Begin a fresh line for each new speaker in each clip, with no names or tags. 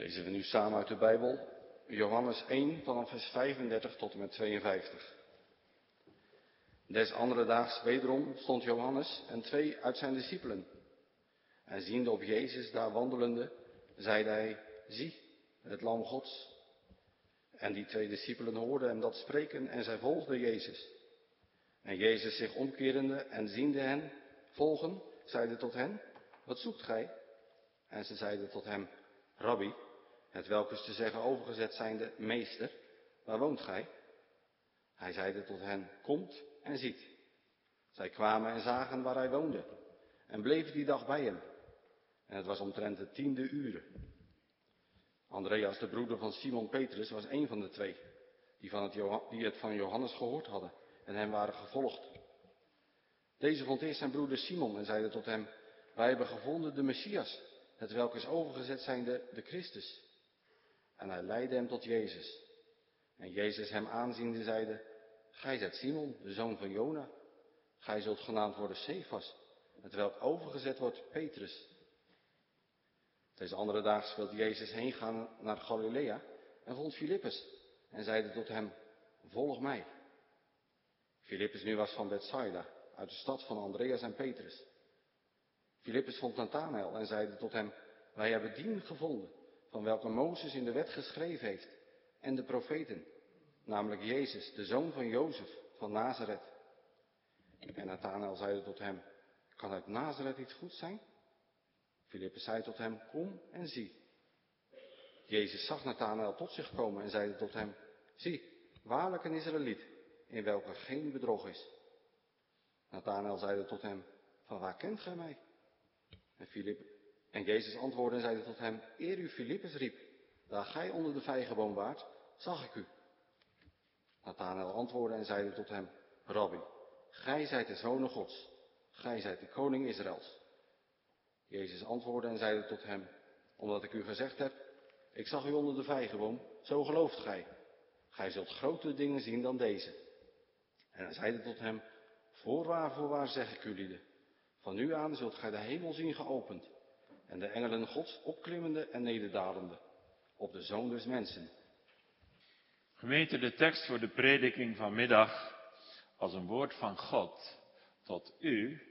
Lezen we nu samen uit de Bijbel, Johannes 1 vanaf vers 35 tot en met 52. Des andere daags wederom stond Johannes en twee uit zijn discipelen. En ziende op Jezus daar wandelende, zeide hij, zie, het lam Gods. En die twee discipelen hoorden hem dat spreken en zij volgden Jezus. En Jezus zich omkerende en ziende hen volgen, zeide tot hen, wat zoekt gij? En ze zeiden tot hem, Rabbi, het welk is te zeggen overgezet zijnde, meester, waar woont gij? Hij zeide tot hen, komt en ziet. Zij kwamen en zagen waar hij woonde en bleven die dag bij hem. En het was omtrent de tiende uren. Andreas, de broeder van Simon Petrus, was een van de twee die, van het, die het van Johannes gehoord hadden en hem waren gevolgd. Deze vond eerst zijn broeder Simon en zeide tot hem, wij hebben gevonden de Messias, het welk is overgezet zijnde de Christus. En hij leidde hem tot Jezus. En Jezus hem aanziende zeide, Gij zijt Simon, de zoon van Jona. Gij zult genaamd worden Cephas, het welk overgezet wordt Petrus. Deze andere dag wilde Jezus heen gaan naar Galilea en vond Filippus en zeide tot hem, volg mij. Filippus nu was van Bethsaida, uit de stad van Andreas en Petrus. Filippus vond Nathanael en zeide tot hem, wij hebben dien gevonden, van welke Mozes in de wet geschreven heeft, en de profeten, namelijk Jezus, de zoon van Jozef van Nazareth. En Nathanael zeide tot hem, kan uit Nazareth iets goed zijn? Filippus zei tot hem, kom en zie. Jezus zag Nathanael tot zich komen en zeide tot hem, zie, waarlijk een Israëliet, in welke geen bedrog is. Nathanael zeide tot hem, van waar kent gij mij? En, Philippe, en Jezus antwoordde en zeide tot hem, eer u Filippus riep, daar gij onder de vijgenboom waart, zag ik u. Nathanael antwoordde en zeide tot hem, Rabbi, gij zijt de zoon Gods, gij zijt de koning Israëls. Jezus antwoordde en zeide tot hem, omdat ik u gezegd heb, ik zag u onder de vijgenboom, zo gelooft gij. Gij zult grotere dingen zien dan deze. En hij zeide tot hem, voorwaar, voorwaar zeg ik u lieden, van nu aan zult gij de hemel zien geopend en de engelen Gods opklimmende en nederdalende op de zoon des mensen.
Gemeente, de tekst voor de prediking vanmiddag als een woord van God tot u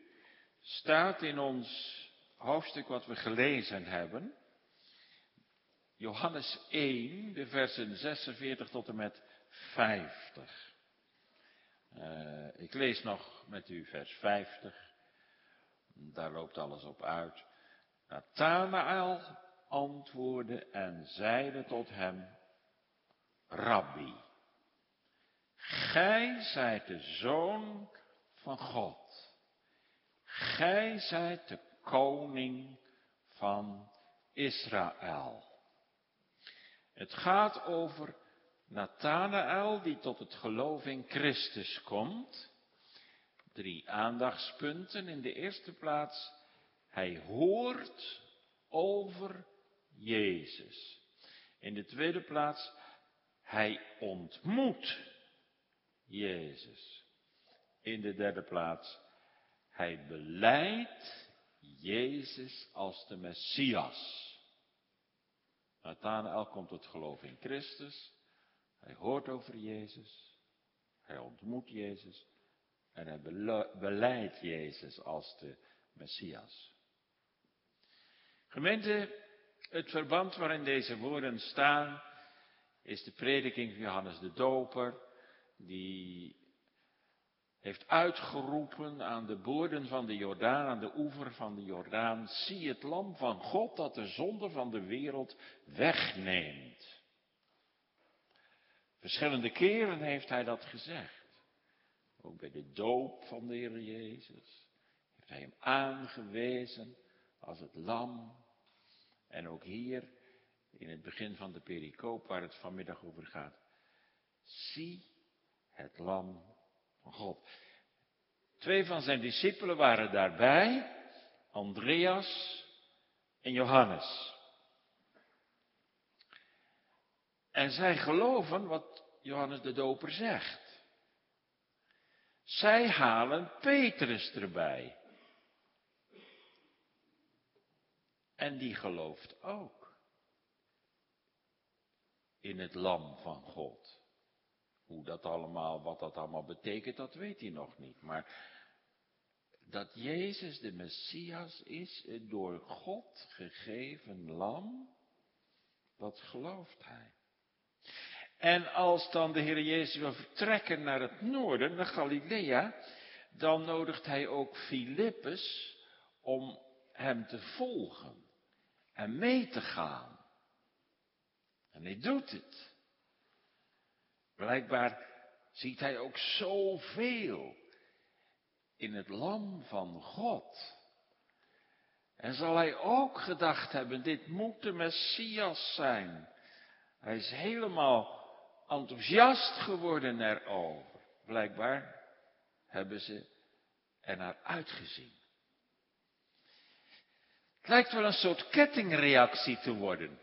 staat in ons hoofdstuk wat we gelezen hebben. Johannes 1, de versen 46 tot en met 50. Uh, eh, ik lees nog met u vers 50. Daar loopt alles op uit. Nathanael antwoordde en zeide tot hem, Rabbi, gij zijt de zoon van God. Gij zijt de koning van Israël. Het gaat over Nathanael die tot het geloof in Christus komt. Drie aandachtspunten. In de eerste plaats, hij hoort over Jezus. In de tweede plaats, hij ontmoet Jezus. In de derde plaats, hij beleidt Jezus als de Messias. Nathanael komt tot geloof in Christus. Hij hoort over Jezus. Hij ontmoet Jezus. En hij beleidt Jezus als de Messias. Gemeente, het verband waarin deze woorden staan, is de prediking van Johannes de Doper, die heeft uitgeroepen aan de boorden van de Jordaan, aan de oever van de Jordaan, zie het lam van God dat de zonde van de wereld wegneemt. Verschillende keren heeft hij dat gezegd. Ook bij de doop van de Heer Jezus heeft hij hem aangewezen als het lam. En ook hier in het begin van de pericoop waar het vanmiddag over gaat. Zie het lam van God. Twee van zijn discipelen waren daarbij, Andreas en Johannes. En zij geloven wat Johannes de Doper zegt. Zij halen Petrus erbij. En die gelooft ook. in het lam van God. Hoe dat allemaal, wat dat allemaal betekent, dat weet hij nog niet. Maar dat Jezus de Messias is, het door God gegeven lam, dat gelooft hij. En als dan de Heer Jezus wil vertrekken naar het noorden, naar Galilea, dan nodigt hij ook Filippus om hem te volgen en mee te gaan. En hij doet het. Blijkbaar ziet hij ook zoveel in het lam van God. En zal hij ook gedacht hebben, dit moet de Messias zijn. Hij is helemaal enthousiast geworden erover. Blijkbaar hebben ze er naar uitgezien. Het lijkt wel een soort kettingreactie te worden.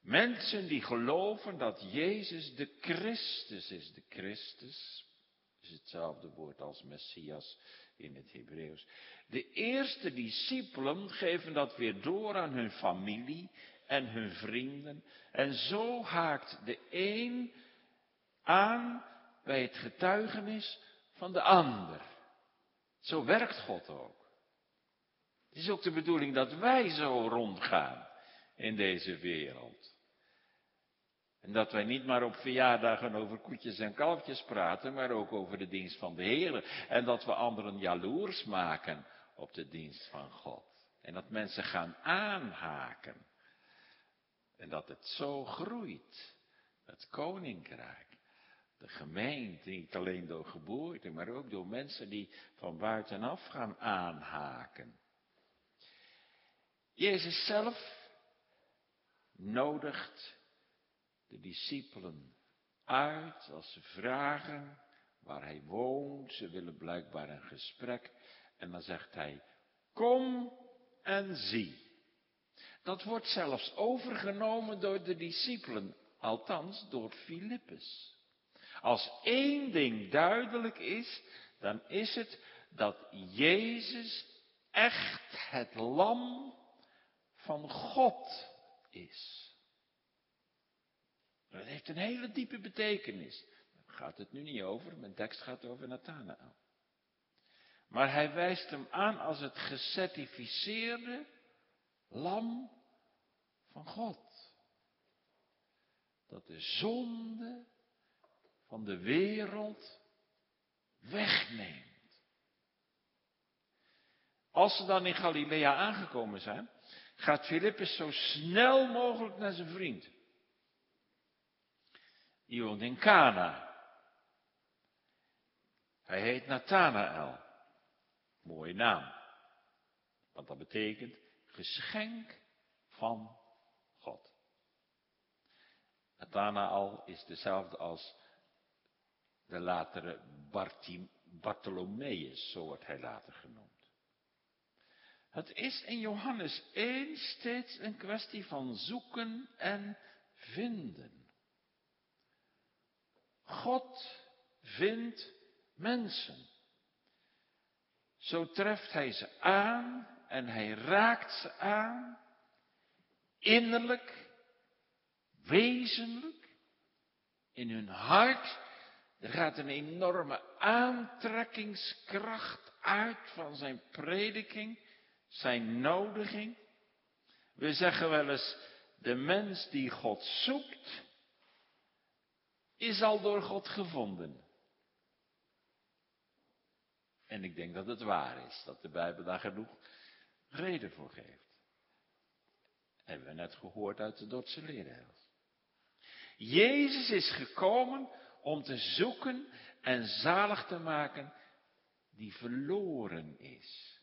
Mensen die geloven dat Jezus de Christus is. De Christus is hetzelfde woord als Messias in het Hebreeuws. De eerste discipelen geven dat weer door aan hun familie en hun vrienden. En zo haakt de een aan bij het getuigenis van de ander. Zo werkt God ook. Het is ook de bedoeling dat wij zo rondgaan in deze wereld. En dat wij niet maar op verjaardagen over koetjes en kalfjes praten, maar ook over de dienst van de Heer. En dat we anderen jaloers maken op de dienst van God. En dat mensen gaan aanhaken. En dat het zo groeit, het koninkrijk. De gemeente, niet alleen door geboorte, maar ook door mensen die van buitenaf gaan aanhaken. Jezus zelf nodigt de discipelen uit als ze vragen waar hij woont. Ze willen blijkbaar een gesprek. En dan zegt hij, kom en zie. Dat wordt zelfs overgenomen door de discipelen, althans door Filippus. Als één ding duidelijk is, dan is het dat Jezus echt het lam van God is. Dat heeft een hele diepe betekenis. Daar gaat het nu niet over, mijn tekst gaat over Nathanael. Maar hij wijst hem aan als het gecertificeerde lam van God. Dat de zonde van de wereld wegneemt. Als ze dan in Galilea aangekomen zijn, gaat Filippus zo snel mogelijk naar zijn vriend. Die woont in Cana. Hij heet Nathanael. Mooie naam. Want dat betekent geschenk van God. Nathanael is dezelfde als de latere Bartim, Bartholomeus, zo wordt hij later genoemd. Het is in Johannes 1 steeds een kwestie van zoeken en vinden. God vindt mensen. Zo treft hij ze aan en hij raakt ze aan, innerlijk, wezenlijk, in hun hart. Er gaat een enorme aantrekkingskracht uit van zijn prediking, zijn nodiging. We zeggen wel eens, de mens die God zoekt, is al door God gevonden. En ik denk dat het waar is, dat de Bijbel daar genoeg reden voor geeft. Hebben we net gehoord uit de Dordtse leraars. Jezus is gekomen om te zoeken en zalig te maken die verloren is.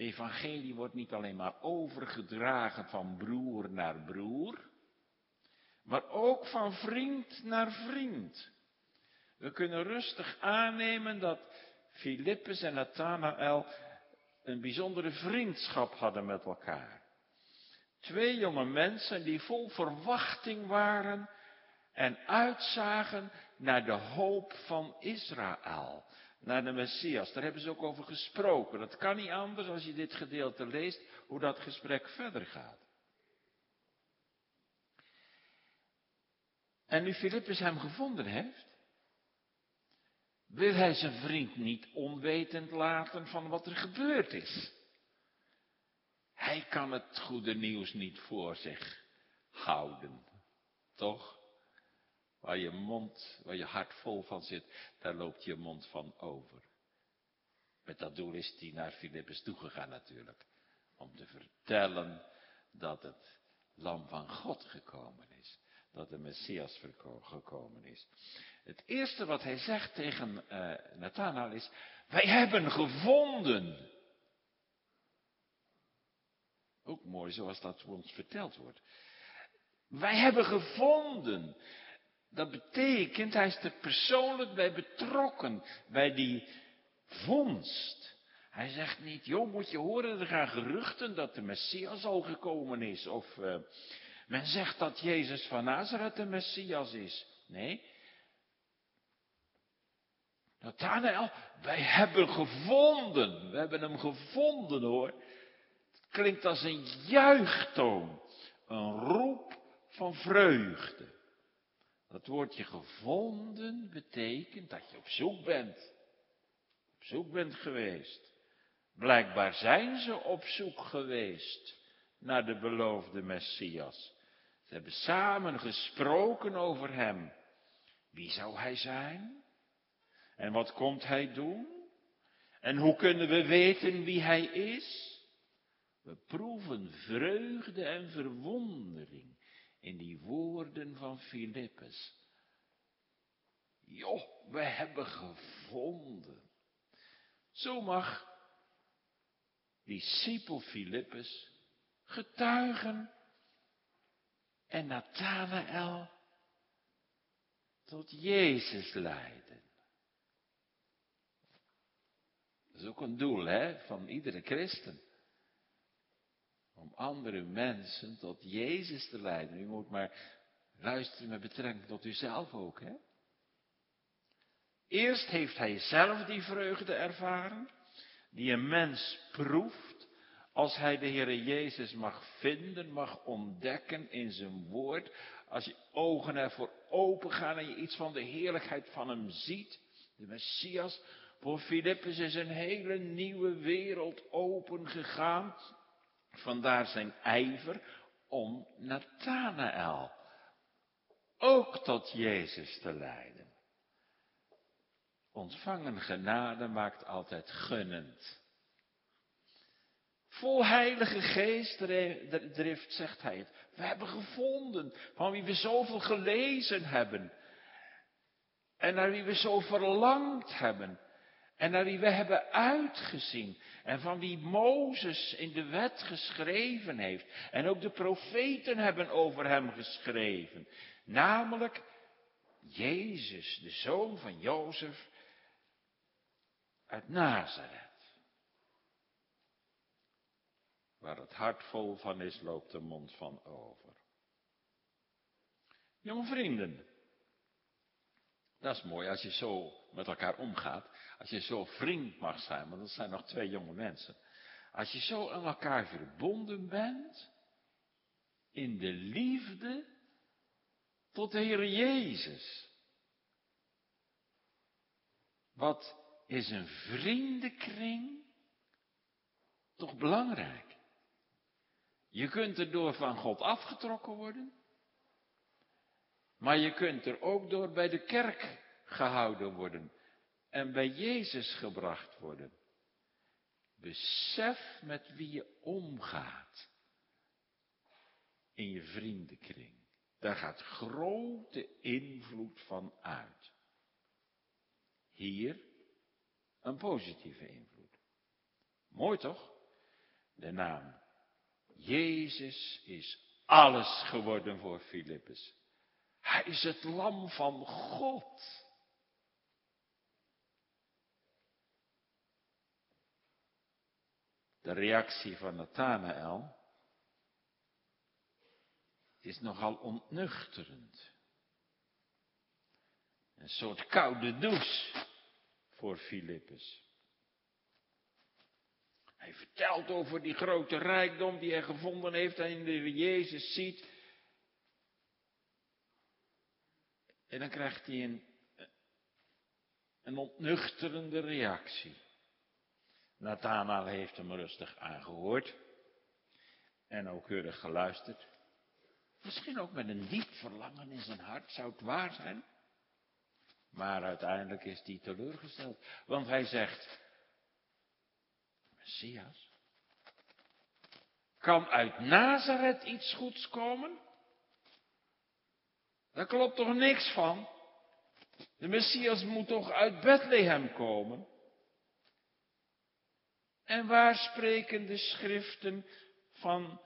Evangelie wordt niet alleen maar overgedragen van broer naar broer, maar ook van vriend naar vriend. We kunnen rustig aannemen dat Filippus en Nathanael een bijzondere vriendschap hadden met elkaar. Twee jonge mensen die vol verwachting waren en uitzagen naar de hoop van Israël, naar de Messias. Daar hebben ze ook over gesproken. Dat kan niet anders als je dit gedeelte leest, hoe dat gesprek verder gaat. En nu Filippus hem gevonden heeft, wil hij zijn vriend niet onwetend laten van wat er gebeurd is. Hij kan het goede nieuws niet voor zich houden. Toch? Waar je mond, waar je hart vol van zit, daar loopt je mond van over. Met dat doel is hij naar Filippus toegegaan natuurlijk. Om te vertellen dat het lam van God gekomen is. Dat de Messias gekomen is. Het eerste wat hij zegt tegen uh, Nathanael is, wij hebben gevonden. Ook mooi zoals dat ons verteld wordt. Wij hebben gevonden. Dat betekent, hij is er persoonlijk bij betrokken, bij die vondst. Hij zegt niet, joh, moet je horen, er gaan geruchten dat de Messias al gekomen is. Of uh, men zegt dat Jezus van Nazareth de Messias is. Nee. Nathanael, wij hebben gevonden. We hebben hem gevonden hoor. Het klinkt als een juichtoon. Een roep van vreugde. Dat woordje gevonden betekent dat je op zoek bent. Op zoek bent geweest. Blijkbaar zijn ze op zoek geweest naar de beloofde Messias. Ze hebben samen gesproken over hem. Wie zou hij zijn? En wat komt hij doen? En hoe kunnen we weten wie hij is? We proeven vreugde en verwondering in die woorden van Filippus. Joh, we hebben gevonden. Zo mag discipel Filippus getuigen en Nathanael tot Jezus leiden. Dat is ook een doel hè, van iedere christen. Om andere mensen tot Jezus te leiden. U moet maar luisteren met betrekking tot uzelf ook. Hè? Eerst heeft hij zelf die vreugde ervaren, die een mens proeft als hij de Heer Jezus mag vinden, mag ontdekken in zijn woord. Als je ogen ervoor open gaan en je iets van de heerlijkheid van hem ziet. De Messias. Voor Filippus is een hele nieuwe wereld open gegaan. Vandaar zijn ijver om Nathanael ook tot Jezus te leiden. Ontvangen genade maakt altijd gunnend. Vol heilige geestdrift zegt hij. We hebben gevonden van wie we zoveel gelezen hebben. En naar wie we zo verlangd hebben. En naar wie we hebben uitgezien. En van wie Mozes in de wet geschreven heeft. En ook de profeten hebben over hem geschreven. Namelijk Jezus, de zoon van Jozef uit Nazareth. Waar het hart vol van is, loopt de mond van over. Jonge vrienden, dat is mooi als je zo met elkaar omgaat. Als je zo vriend mag zijn, want dat zijn nog twee jonge mensen. Als je zo aan elkaar verbonden bent, in de liefde tot de Heer Jezus. Wat is een vriendenkring toch belangrijk? Je kunt er door van God afgetrokken worden. Maar je kunt er ook door bij de kerk gehouden worden. En bij Jezus gebracht worden. Besef met wie je omgaat. In je vriendenkring. Daar gaat grote invloed van uit. Hier een positieve invloed. Mooi toch? De naam Jezus is alles geworden voor Filippus. Hij is het lam van God. De reactie van Nathanael is nogal ontnuchterend. Een soort koude douche voor Filippus. Hij vertelt over die grote rijkdom die hij gevonden heeft en de Jezus ziet. En dan krijgt hij een, een ontnuchterende reactie. Nathanael heeft hem rustig aangehoord en nauwkeurig geluisterd. Misschien ook met een diep verlangen in zijn hart, zou het waar zijn? Maar uiteindelijk is hij teleurgesteld, want hij zegt, Messias, kan uit Nazareth iets goeds komen? Daar klopt toch niks van? De Messias moet toch uit Bethlehem komen? En waar spreken de schriften van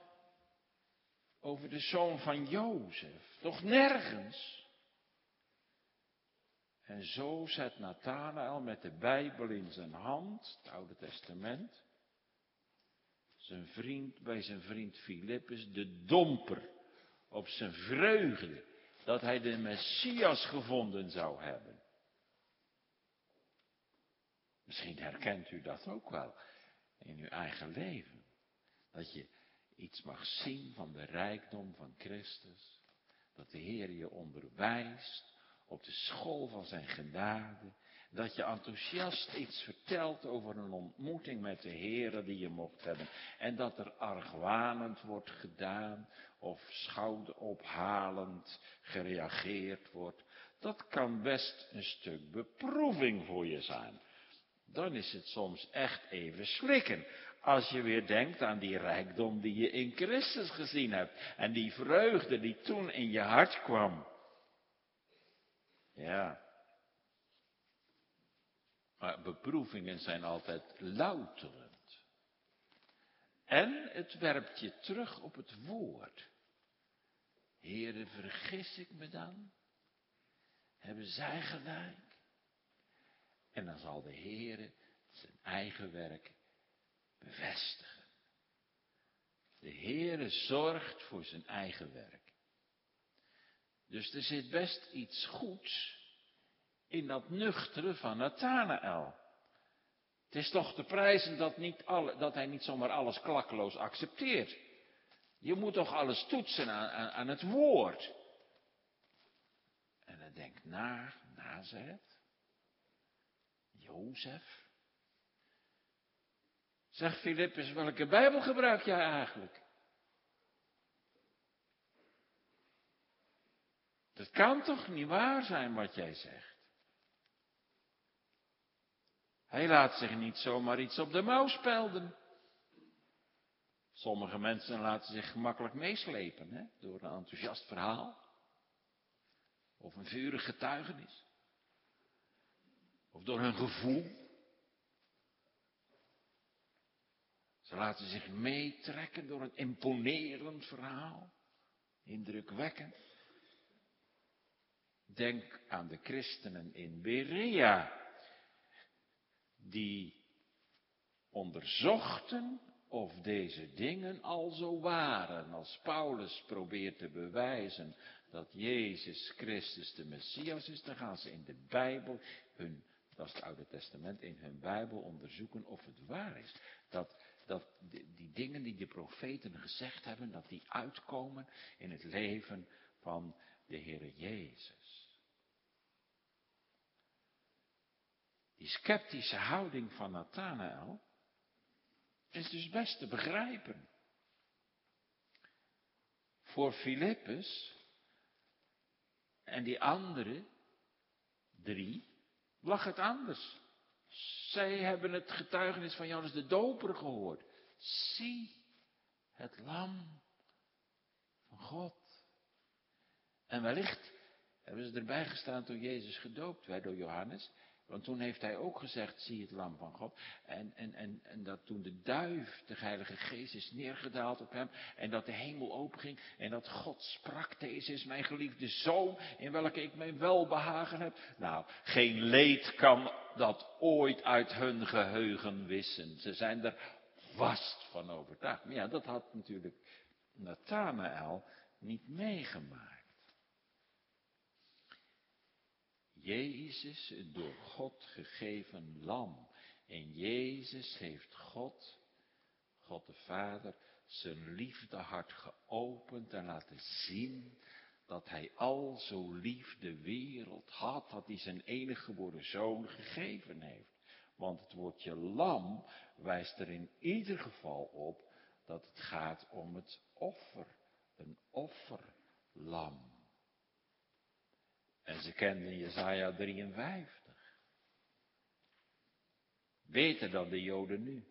over de zoon van Jozef? Toch nergens? En zo zet Nathanael met de Bijbel in zijn hand, het Oude Testament, zijn vriend bij zijn vriend Filippus de domper op zijn vreugde dat hij de Messias gevonden zou hebben. Misschien herkent u dat ook wel in uw eigen leven. Dat je iets mag zien van de rijkdom van Christus. Dat de Heer je onderwijst op de school van zijn genade. Dat je enthousiast iets vertelt over een ontmoeting met de Heer die je mocht hebben. En dat er argwanend wordt gedaan of schouderophalend gereageerd wordt. Dat kan best een stuk beproeving voor je zijn. Dan is het soms echt even slikken. Als je weer denkt aan die rijkdom die je in Christus gezien hebt. En die vreugde die toen in je hart kwam. Ja. Maar beproevingen zijn altijd louterend. En het werpt je terug op het woord. Heren, vergis ik me dan? Hebben zij gelijk? En dan zal de Heere zijn eigen werk bevestigen. De Heere zorgt voor zijn eigen werk. Dus er zit best iets goeds in dat nuchtere van Nathanael. Het is toch te prijzen dat, niet alle, dat hij niet zomaar alles klakkeloos accepteert. Je moet toch alles toetsen aan, aan, het woord. En hij denkt na, Nazareth, Jozef. Zeg Filippus, welke Bijbel gebruik jij eigenlijk? Dat kan toch niet waar zijn wat jij zegt? Hij laat zich niet zomaar iets op de mouw spelden. Sommige mensen laten zich gemakkelijk meeslepen hè, door een enthousiast verhaal. Of een vurig getuigenis. Of door hun gevoel. Ze laten zich meetrekken door een imponerend verhaal. Indrukwekkend. Denk aan de christenen in Berea. Die onderzochten of deze dingen al zo waren. Als Paulus probeert te bewijzen dat Jezus Christus de Messias is, dan gaan ze in de Bijbel, hun, dat is het Oude Testament, in hun Bijbel onderzoeken of het waar is. Dat, dat die, dingen die de profeten gezegd hebben, dat die uitkomen in het leven van de Heere Jezus. Die sceptische houding van Nathanael, is dus best te begrijpen. Voor Filippus en die andere drie lag het anders. Zij hebben het getuigenis van Johannes de Doper gehoord. Zie het lam van God. En wellicht hebben ze erbij gestaan toen Jezus gedoopt werd door Johannes. Want toen heeft hij ook gezegd, zie het lam van God. En, en, en, en dat toen de duif, de heilige geest, is neergedaald op hem. En dat de hemel openging. En dat God sprak, deze is mijn geliefde zoon, in welke ik mijn welbehagen heb. Nou, geen leed kan dat ooit uit hun geheugen wissen. Ze zijn er vast van overtuigd. Maar ja, dat had natuurlijk Nathanael niet meegemaakt. Jezus, het door God gegeven lam. En Jezus heeft God, God de Vader, zijn liefdehart geopend en laten zien dat hij al zo lief de wereld had, dat hij zijn enige geboren zoon gegeven heeft. Want het woordje lam wijst er in ieder geval op dat het gaat om het offer. Een offerlam. En ze kenden Jezaja 53. Beter dan de Joden nu.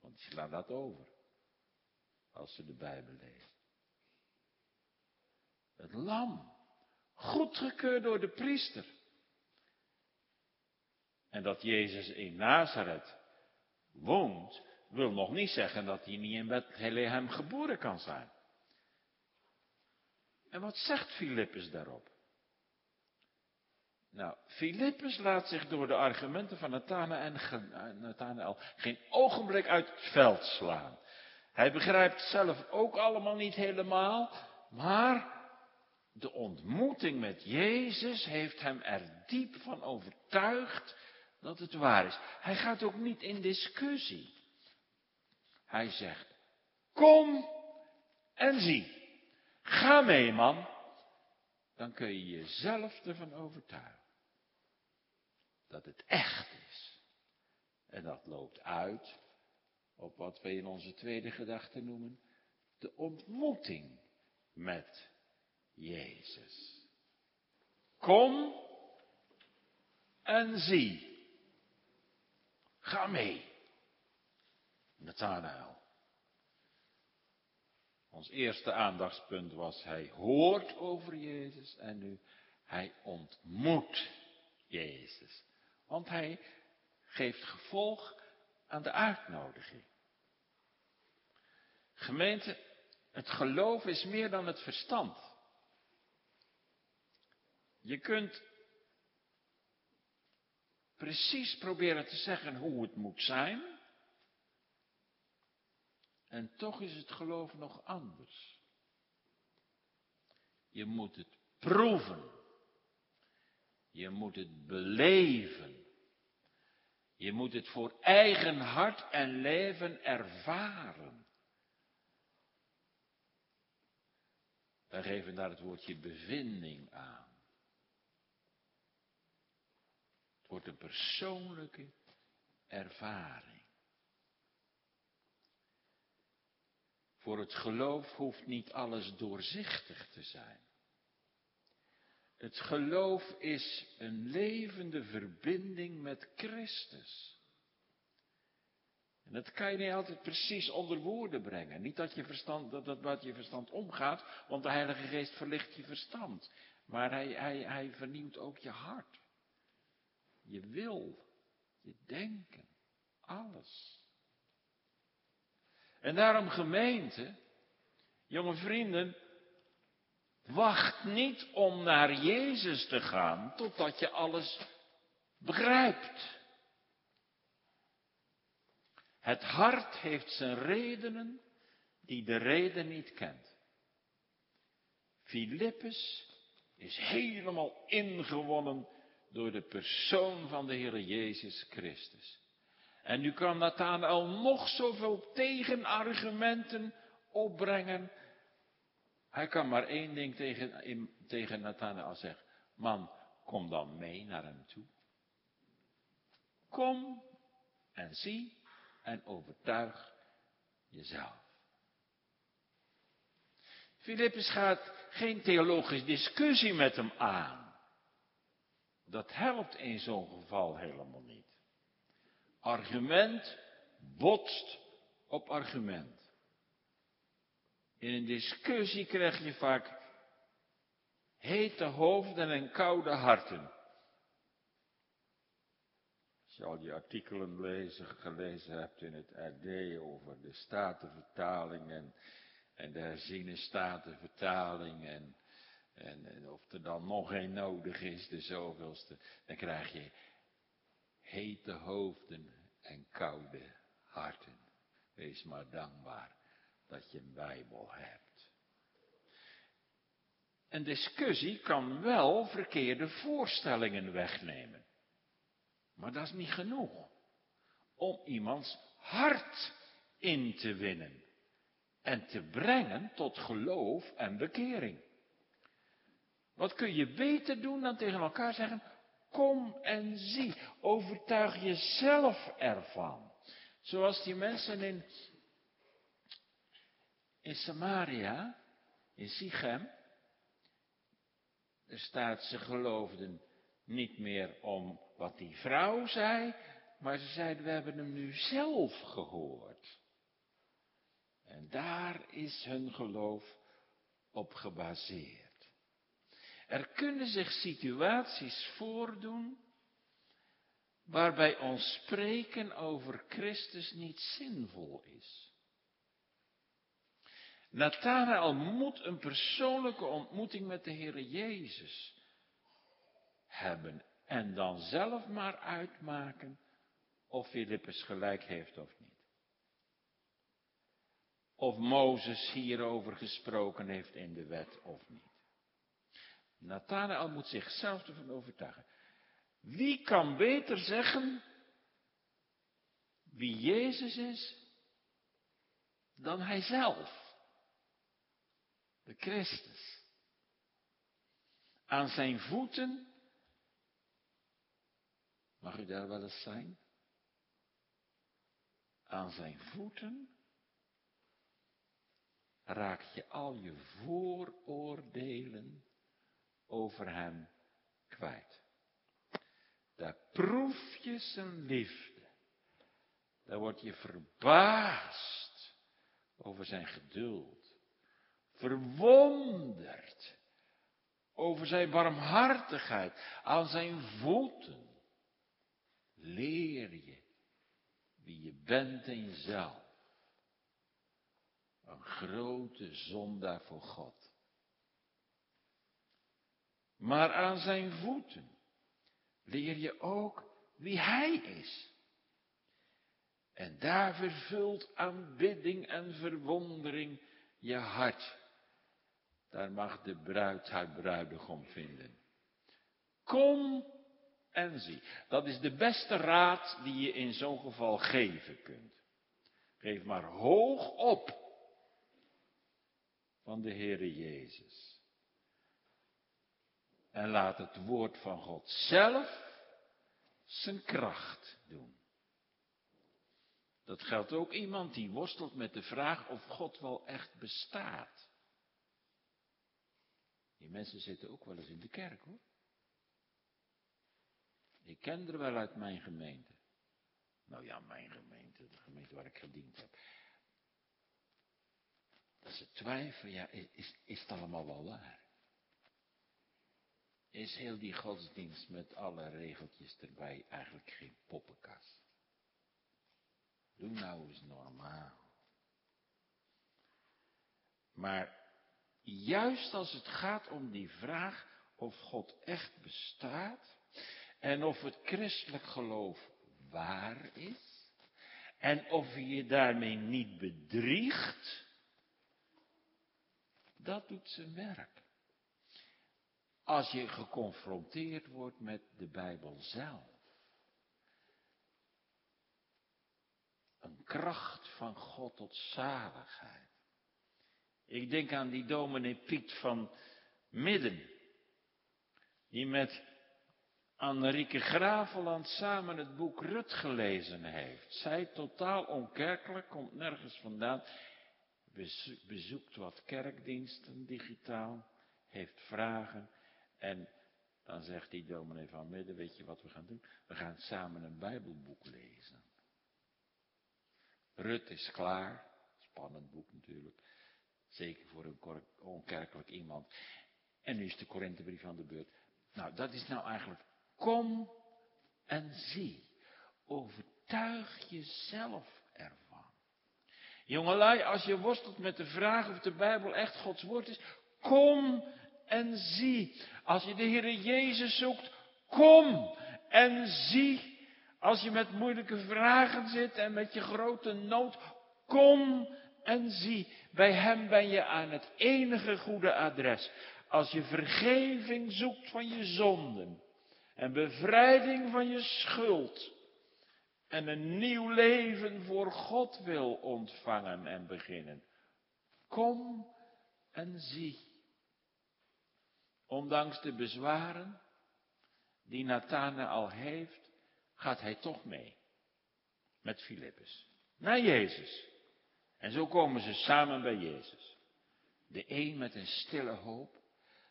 Want die slaan dat over. Als ze de Bijbel lezen. Het lam. Goedgekeurd door de priester. En dat Jezus in Nazareth woont, wil nog niet zeggen dat hij niet in Bethlehem geboren kan zijn. En wat zegt Filippus daarop? Nou, Filippus laat zich door de argumenten van Nathanael geen ogenblik uit het veld slaan. Hij begrijpt zelf ook allemaal niet helemaal, maar de ontmoeting met Jezus heeft hem er diep van overtuigd dat het waar is. Hij gaat ook niet in discussie. Hij zegt, kom en zie. Ga mee, man. Dan kun je jezelf ervan overtuigen dat het echt is. En dat loopt uit op wat we in onze tweede gedachte noemen de ontmoeting met Jezus. Kom en zie. Ga mee. Nathanael. Ons eerste aandachtspunt was, hij hoort over Jezus en nu, hij ontmoet Jezus. Want hij geeft gevolg aan de uitnodiging. Gemeente, het geloof is meer dan het verstand. Je kunt precies proberen te zeggen hoe het moet zijn. En toch is het geloof nog anders. Je moet het proeven. Je moet het beleven. Je moet het voor eigen hart en leven ervaren. Wij geven daar het woordje bevinding aan. Het wordt een persoonlijke ervaring. Voor het geloof hoeft niet alles doorzichtig te zijn. Het geloof is een levende verbinding met Christus. En dat kan je niet altijd precies onder woorden brengen. Niet dat je verstand, dat, dat wat je verstand omgaat, want de Heilige Geest verlicht je verstand. Maar hij, hij, hij vernieuwt ook je hart. Je wil, je denken, alles. En daarom gemeente, jonge vrienden, wacht niet om naar Jezus te gaan totdat je alles begrijpt. Het hart heeft zijn redenen die de reden niet kent. Filippus is helemaal ingewonnen door de persoon van de Heer Jezus Christus. En nu kan Nathanael nog zoveel tegenargumenten opbrengen. Hij kan maar één ding tegen, tegen Nathanael zeggen. Man, kom dan mee naar hem toe. Kom en zie en overtuig jezelf. Filippus gaat geen theologische discussie met hem aan. Dat helpt in zo'n geval helemaal niet. Argument botst op argument. In een discussie krijg je vaak hete hoofden en koude harten. Als je al die artikelen lezen, gelezen hebt in het RD over de statenvertaling en, en de herziene statenvertaling en, en, en of er dan nog een nodig is, de zoveelste, dan krijg je hete hoofden en koude harten. Wees maar dankbaar dat je een Bijbel hebt. Een discussie kan wel verkeerde voorstellingen wegnemen. Maar dat is niet genoeg om iemands hart in te winnen en te brengen tot geloof en bekering. Wat kun je beter doen dan tegen elkaar zeggen, kom en zie, overtuig jezelf ervan. Zoals die mensen in, in Samaria, in Sichem, er staat, ze geloofden niet meer om wat die vrouw zei, maar ze zeiden, we hebben hem nu zelf gehoord. En daar is hun geloof op gebaseerd. Er kunnen zich situaties voordoen waarbij ons spreken over Christus niet zinvol is. Nathanael moet een persoonlijke ontmoeting met de Heer Jezus hebben en dan zelf maar uitmaken of Filippus gelijk heeft of niet. Of Mozes hierover gesproken heeft in de wet of niet. Nathanael moet zichzelf ervan overtuigen. Wie kan beter zeggen wie Jezus is dan hijzelf? De Christus. Aan zijn voeten, mag u daar wel eens zijn? Aan zijn voeten raak je al je vooroordelen over hem kwijt. Daar proef je zijn liefde. Daar word je verbaasd over zijn geduld. Verwonderd over zijn barmhartigheid. Aan zijn voeten leer je wie je bent in jezelf. Een grote zondaar voor God. Maar aan zijn voeten leer je ook wie hij is. En daar vervult aanbidding en verwondering je hart. Daar mag de bruid haar bruidegom vinden. Kom en zie. Dat is de beste raad die je in zo'n geval geven kunt. Geef maar hoog op van de Heere Jezus. En laat het woord van God zelf zijn kracht doen. Dat geldt ook iemand die worstelt met de vraag of God wel echt bestaat. Die mensen zitten ook wel eens in de kerk hoor. Ik ken er wel uit mijn gemeente. Nou ja, mijn gemeente, de gemeente waar ik gediend heb. Dat ze twijfelen, ja, is, is het allemaal wel waar? is heel die godsdienst met alle regeltjes erbij eigenlijk geen poppenkast. Doe nou eens normaal. Maar juist als het gaat om die vraag of God echt bestaat en of het christelijk geloof waar is en of je je daarmee niet bedriegt, dat doet zijn werk als je geconfronteerd wordt met de Bijbel zelf. Een kracht van God tot zaligheid. Ik denk aan die dominee Piet van Midden, die met Annerieke Graveland samen het boek Rut gelezen heeft. Zij totaal onkerkelijk, komt nergens vandaan, bezoekt wat kerkdiensten digitaal, heeft vragen en dan zegt die dominee van Midden, weet je wat we gaan doen? We gaan samen een Bijbelboek lezen. Rut is klaar. Spannend boek natuurlijk. Zeker voor een onkerkelijk iemand. En nu is de Korinthebrief aan de beurt. Nou, dat is nou eigenlijk, kom en zie. Overtuig jezelf ervan. Jongelui, als je worstelt met de vraag of de Bijbel echt Gods woord is, kom en zie. Als je de Heer Jezus zoekt, kom en zie. Als je met moeilijke vragen zit en met je grote nood, kom en zie. Bij Hem ben je aan het enige goede adres. Als je vergeving zoekt van je zonden en bevrijding van je schuld en een nieuw leven voor God wil ontvangen en beginnen, kom en zie. ondanks de bezwaren die Nathanael heeft, gaat hij toch mee met Filippus naar Jezus. En zo komen ze samen bij Jezus. De een met een stille hoop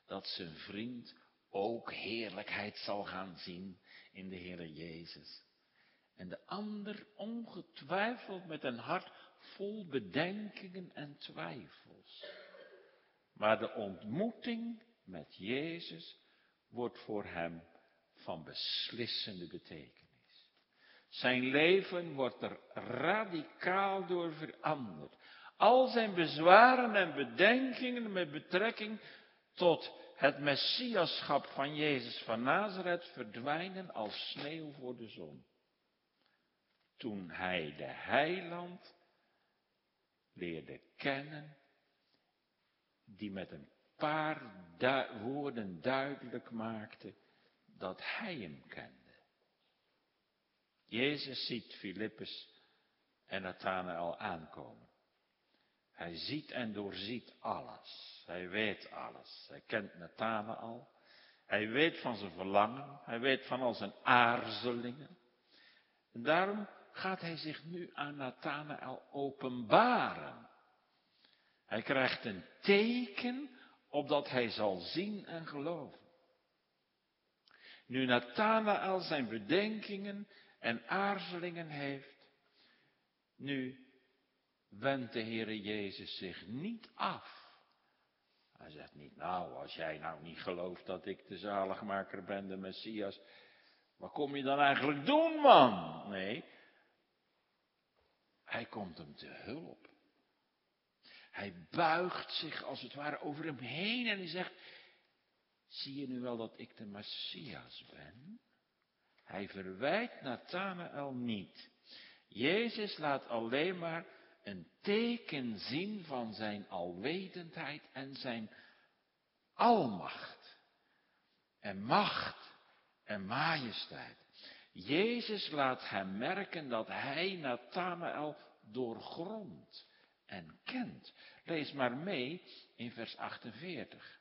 dat zijn vriend ook heerlijkheid zal gaan zien in de Heere Jezus. En de ander ongetwijfeld met een hart vol bedenkingen en twijfels. Maar de ontmoeting met Jezus wordt voor hem van beslissende betekenis. Zijn leven wordt er radicaal door veranderd. Al zijn bezwaren en bedenkingen met betrekking tot het messiaschap van Jezus van Nazareth verdwijnen als sneeuw voor de zon. Toen hij de heiland leerde kennen, die met een paar woorden duidelijk maakte dat hij hem kende. Jezus ziet Filippus en Nathanael aankomen. Hij ziet en doorziet alles. Hij weet alles. Hij kent Nathanael. Hij weet van zijn verlangen. Hij weet van al zijn aarzelingen. En daarom gaat hij zich nu aan Nathanael openbaren. Hij krijgt een teken opdat hij zal zien en geloven. Nu Nathanael zijn bedenkingen en aarzelingen heeft, nu wendt de Heere Jezus zich niet af. Hij zegt niet, nou, als jij nou niet gelooft dat ik de zaligmaker ben, de Messias, wat kom je dan eigenlijk doen, man? Nee, hij komt hem te hulp. Hij buigt zich als het ware over hem heen en hij zegt, zie je nu wel dat ik de Messias ben? Hij verwijt Nathanael niet. Jezus laat alleen maar een teken zien van zijn alwetendheid en zijn almacht. En macht en majesteit. Jezus laat hem merken dat hij Nathanael doorgrondt en kent. Lees maar mee in vers 48.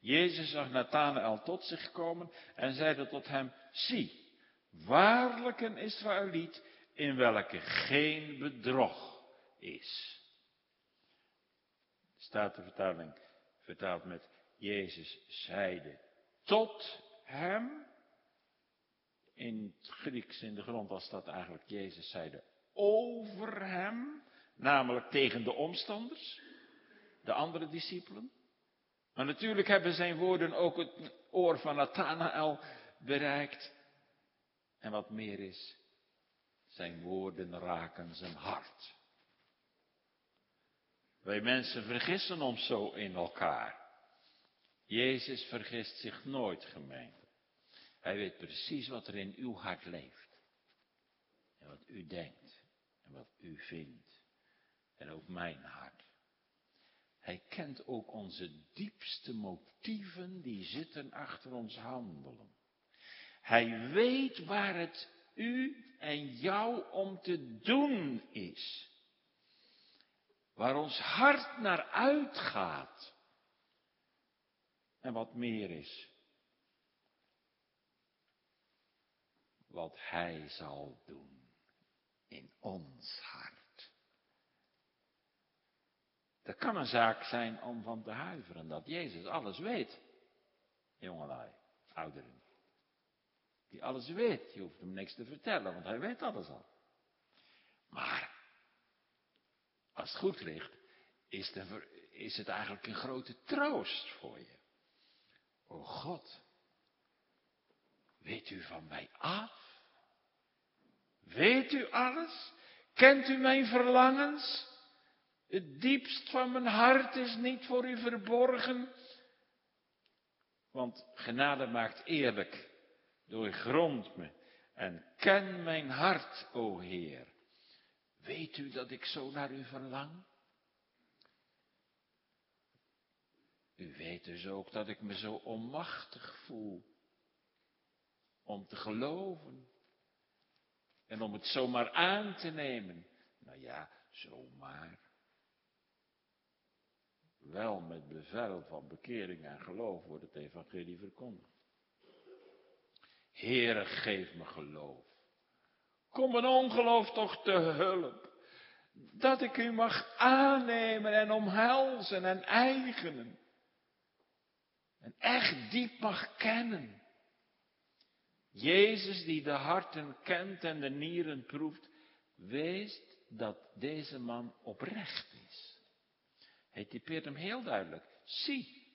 Jezus zag Nathanael tot zich komen en zeide tot hem, zie, waarlijk een Israëliet in welke geen bedrog is. Staat de vertaling vertaald met Jezus zeide tot hem. In het Grieks in de grond was dat eigenlijk Jezus zeide over hem, namelijk tegen de omstanders, de andere discipelen. Maar natuurlijk hebben zijn woorden ook het oor van Nathanael bereikt. En wat meer is, zijn woorden raken zijn hart. Wij mensen vergissen ons zo in elkaar. Jezus vergist zich nooit, gemeente. Hij weet precies wat er in uw hart leeft. En wat u denkt. En wat u vindt. En ook mijn hart. Hij kent ook onze diepste motieven die zitten achter ons handelen. Hij weet waar het u en jou om te doen is. Waar ons hart naar uitgaat. En wat meer is. Wat Hij zal doen in ons hart. Het kan een zaak zijn om van te huiveren dat Jezus alles weet. Jongelui, ouderen. Die alles weet. Je hoeft hem niks te vertellen, want hij weet alles al. Maar, als het goed ligt, is, de, is het eigenlijk een grote troost voor je. O God, weet u van mij af? Weet u alles? Kent u mijn verlangens? Het diepst van mijn hart is niet voor u verborgen. Want genade maakt eerlijk. Doorgrond me en ken mijn hart, o Heer. Weet u dat ik zo naar u verlang? U weet dus ook dat ik me zo onmachtig voel om te geloven en om het zomaar aan te nemen. Nou ja, zomaar. Wel met bevel van bekering en geloof wordt het evangelie verkondigd. Heere, geef me geloof. Kom mijn ongeloof toch te hulp. Dat ik u mag aannemen en omhelzen en eigenen. En echt diep mag kennen. Jezus die de harten kent en de nieren proeft, wees dat deze man oprecht is. Hij typeert hem heel duidelijk. Zie,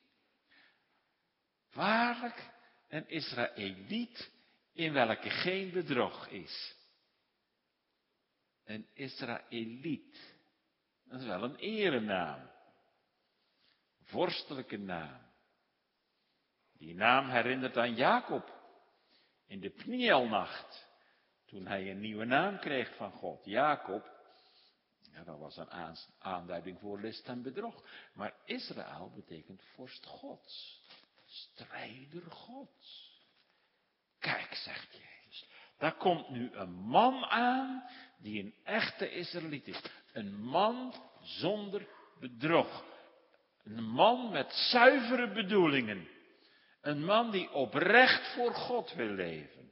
waarlijk een Israëliet in welke geen bedrog is. Een Israëliet. Dat is wel een erenaam. Vorstelijke naam. Die naam herinnert aan Jacob. In de Pnielnacht. Toen hij een nieuwe naam kreeg van God. Jacob. Ja, dat was een aanduiding voor list en bedrog. Maar Israël betekent vorst Gods. Strijder Gods. Kijk, zegt Jezus. Daar komt nu een man aan die een echte Israëliet is. Een man zonder bedrog. Een man met zuivere bedoelingen. Een man die oprecht voor God wil leven.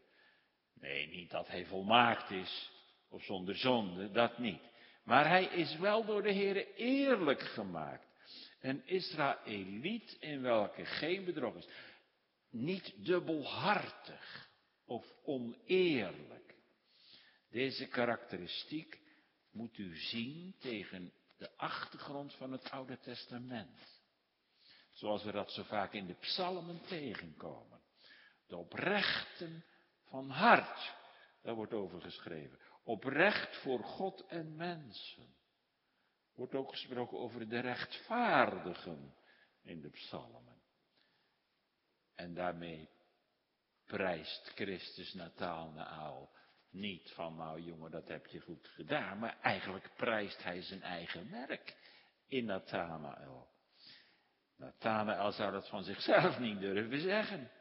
Nee, niet dat hij volmaakt is of zonder zonde, dat niet. Maar hij is wel door de Heer eerlijk gemaakt. Een Israëliet in welke geen bedrog is. Niet dubbelhartig of oneerlijk. Deze karakteristiek moet u zien tegen de achtergrond van het Oude Testament. Zoals we dat zo vaak in de psalmen tegenkomen. De oprechten van hart, daar wordt over geschreven. Oprecht voor God en mensen. Wordt ook gesproken over de rechtvaardigen in de psalmen. En daarmee prijst Christus Nathanael niet van, nou jongen, dat heb je goed gedaan, maar eigenlijk prijst hij zijn eigen werk in Nathanael. Nathanael zou dat van zichzelf niet durven zeggen.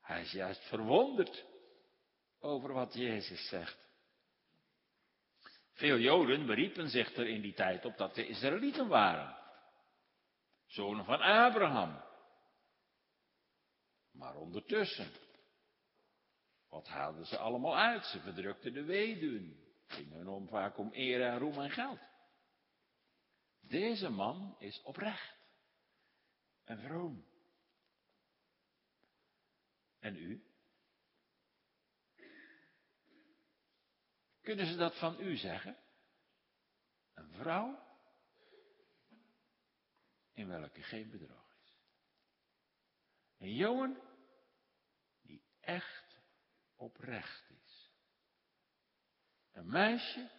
Hij is juist verwonderd over wat Jezus zegt. Veel Joden beriepen zich er in die tijd op dat de Israëlieten waren. Zonen van Abraham. Maar ondertussen, wat haalden ze allemaal uit? Ze verdrukten de weduwen. Gingen hun om vaak om eer en roem en geld. Deze man is oprecht en vroom. En u? Kunnen ze dat van u zeggen? Een vrouw in welke geen bedrog is. Een jongen die echt oprecht is. Een meisje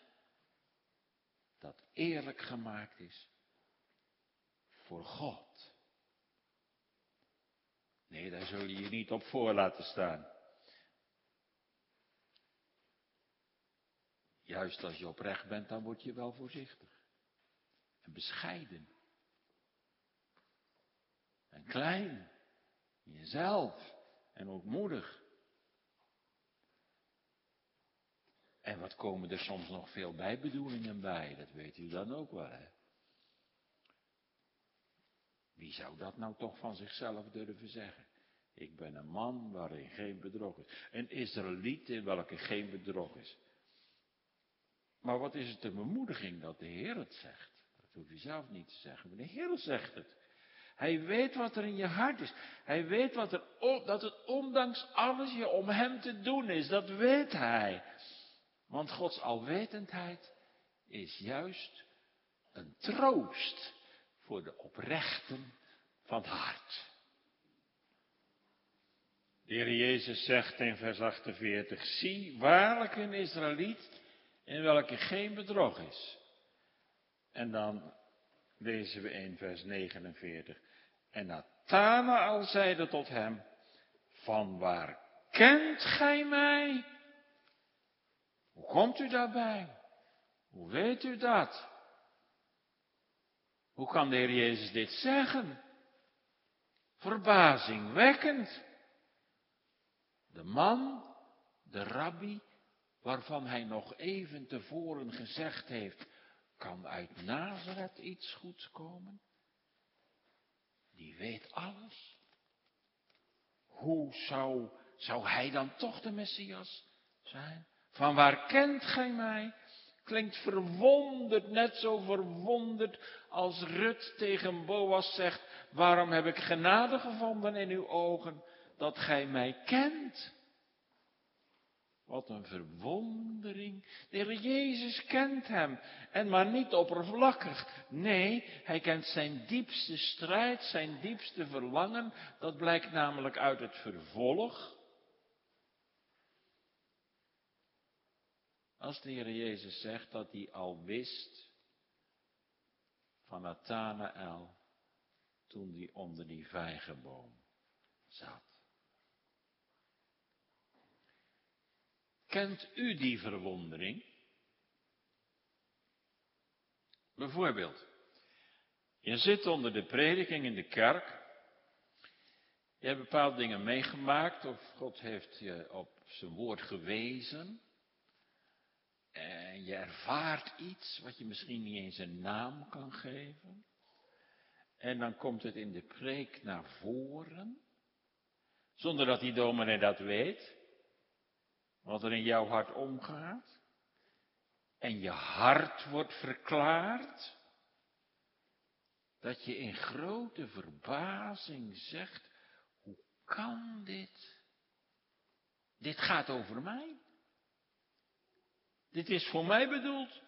dat eerlijk gemaakt is voor God. Nee, daar zul je je niet op voor laten staan. Juist als je oprecht bent, dan word je wel voorzichtig. En bescheiden. En klein. In jezelf. En ook moedig. En wat komen er soms nog veel bijbedoelingen bij? Dat weet u dan ook wel, hè? Wie zou dat nou toch van zichzelf durven zeggen? Ik ben een man waarin geen bedrog is. Een Israëliet in welke geen bedrog is. Maar wat is het een bemoediging dat de Heer het zegt? Dat hoeft u zelf niet te zeggen, maar de Heer zegt het. Hij weet wat er in je hart is. Hij weet wat er, dat het ondanks alles je om hem te doen is. Dat weet hij. Want Gods alwetendheid is juist een troost voor de oprechten van het hart. De Heer Jezus zegt in vers 48, zie waarlijk een Israëliet in welke geen bedrog is. En dan lezen we in vers 49. En Nathanael zeide tot hem, van waar kent gij mij? Hoe komt u daarbij? Hoe weet u dat? Hoe kan de Heer Jezus dit zeggen? Verbazingwekkend. De man, de rabbi, waarvan hij nog even tevoren gezegd heeft, kan uit Nazareth iets goeds komen? weet alles. Hoe zou, zou hij dan toch de Messias zijn? Van waar kent gij mij? Klinkt verwonderd, net zo verwonderd als Rut tegen Boas zegt, waarom heb ik genade gevonden in uw ogen dat gij mij kent? Wat een verwondering. De Heer Jezus kent hem. En maar niet oppervlakkig. Nee, hij kent zijn diepste strijd, zijn diepste verlangen. Dat blijkt namelijk uit het vervolg. Als de Heer Jezus zegt dat hij al wist van Nathanael toen hij onder die vijgenboom zat. Kent u die verwondering? Bijvoorbeeld, je zit onder de prediking in de kerk. Je hebt bepaalde dingen meegemaakt of God heeft je op zijn woord gewezen. En je ervaart iets wat je misschien niet eens een naam kan geven. En dan komt het in de preek naar voren. Zonder dat die dominee dat weet. Wat er in jouw hart omgaat. En je hart wordt verklaard. Dat je in grote verbazing zegt, hoe kan dit? Dit gaat over mij. Dit is voor mij bedoeld.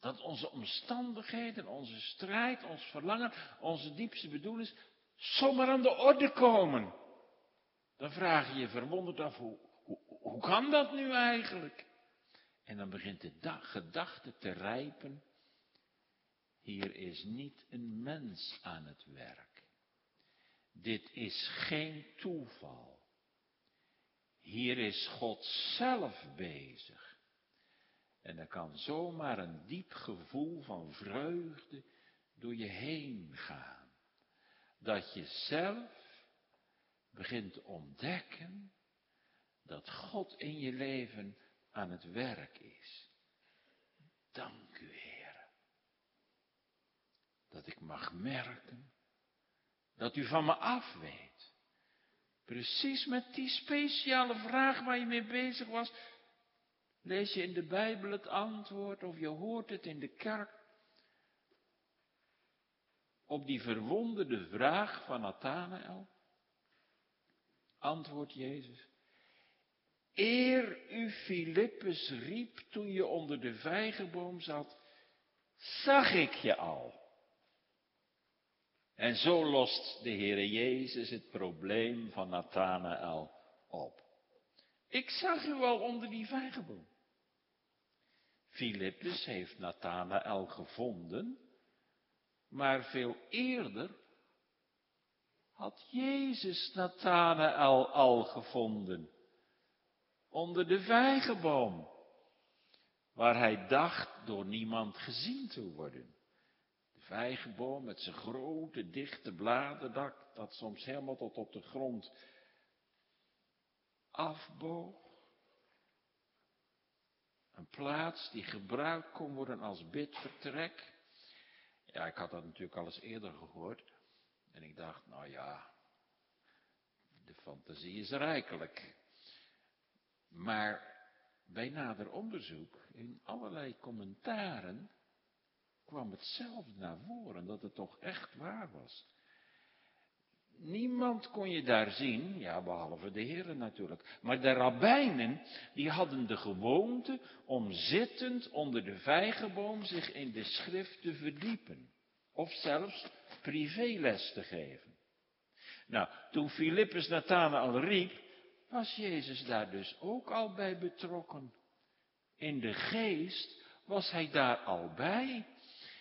Dat onze omstandigheden, onze strijd, ons verlangen, onze diepste bedoelingen zomaar aan de orde komen. Dan vraag je je verwonderd af, hoe, hoe, kan dat nu eigenlijk? En dan begint de gedachte te rijpen. Hier is niet een mens aan het werk. Dit is geen toeval. Hier is God zelf bezig. En er kan zomaar een diep gevoel van vreugde door je heen gaan. Dat je zelf begint te ontdekken dat God in je leven aan het werk is. Dank u, Heer. Dat ik mag merken dat u van me af weet. Precies met die speciale vraag waar je mee bezig was, Lees je in de Bijbel het antwoord of je hoort het in de kerk op die verwonderde vraag van Nathanael? Antwoord Jezus. Eer u Filippus riep toen je onder de vijgenboom zat, zag ik je al. En zo lost de Heere Jezus het probleem van Nathanael op. Ik zag u al onder die vijgenboom. Filippus heeft Nathanael gevonden, maar veel eerder had Jezus Nathanael al gevonden, onder de vijgenboom, waar hij dacht door niemand gezien te worden. De vijgenboom met zijn grote, dichte bladerdak, dat soms helemaal tot op de grond afboog. Een plaats die gebruikt kon worden als bidvertrek. Ja, ik had dat natuurlijk al eens eerder gehoord. En ik dacht, nou ja, de fantasie is rijkelijk. Maar bij nader onderzoek, in allerlei commentaren, kwam hetzelfde naar voren, dat het toch echt waar was. Niemand kon je daar zien, ja, behalve de heren natuurlijk. Maar de rabbijnen, die hadden de gewoonte om zittend onder de vijgenboom zich in de schrift te verdiepen. Of zelfs privéles te geven. Nou, toen Filippus Nathanael riep, was Jezus daar dus ook al bij betrokken. In de geest was hij daar al bij.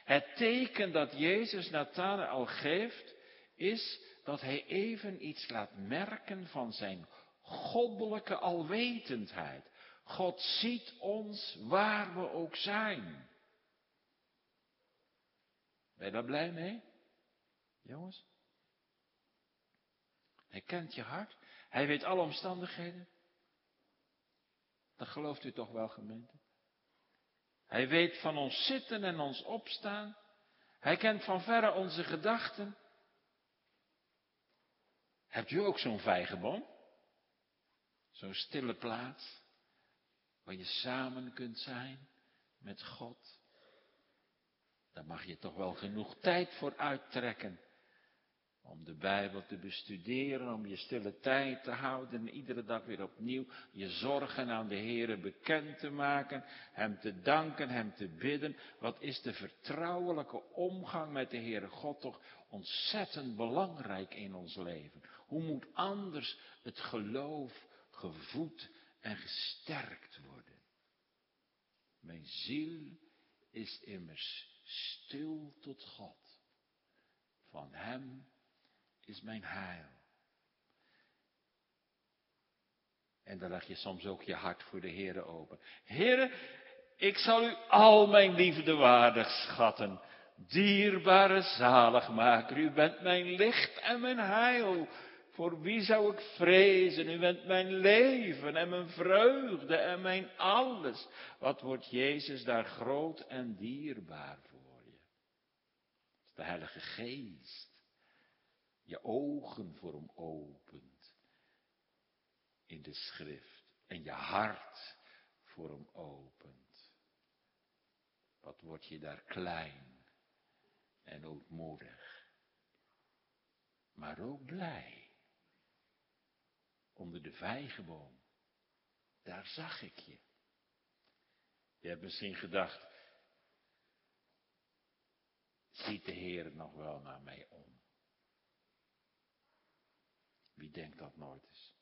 Het teken dat Jezus Nathanael geeft, is dat hij even iets laat merken van zijn goddelijke alwetendheid. God ziet ons waar we ook zijn. Ben je daar blij mee? Jongens? Hij kent je hart. Hij weet alle omstandigheden. Dat gelooft u toch wel, gemeente? Hij weet van ons zitten en ons opstaan. Hij kent van verre onze gedachten. Hebt u ook zo'n vijgenboom? Zo'n stille plaats waar je samen kunt zijn met God. Daar mag je toch wel genoeg tijd voor uittrekken. Om de Bijbel te bestuderen, om je stille tijd te houden en iedere dag weer opnieuw je zorgen aan de Heere bekend te maken, Hem te danken, Hem te bidden. Wat is de vertrouwelijke omgang met de Heere God toch ontzettend belangrijk in ons leven. Hoe moet anders het geloof gevoed en gesterkt worden? Mijn ziel is immers stil tot God. Van Hem is mijn heil. En dan leg je soms ook je hart voor de Heere open. Heere, ik zal u al mijn liefde waardig schatten. Dierbare zaligmaker, u bent mijn licht en mijn heil. Voor wie zou ik vrezen? U bent mijn leven en mijn vreugde en mijn alles. Wat wordt Jezus daar groot en dierbaar voor je? De Heilige Geest. Je ogen voor hem opent. In de schrift. En je hart voor hem opent. Wat word je daar klein en ootmoedig. Maar ook blij onder de vijgenboom. Daar zag ik je. Je hebt misschien gedacht, ziet de Heer nog wel naar mij om? Wie denkt dat nooit eens?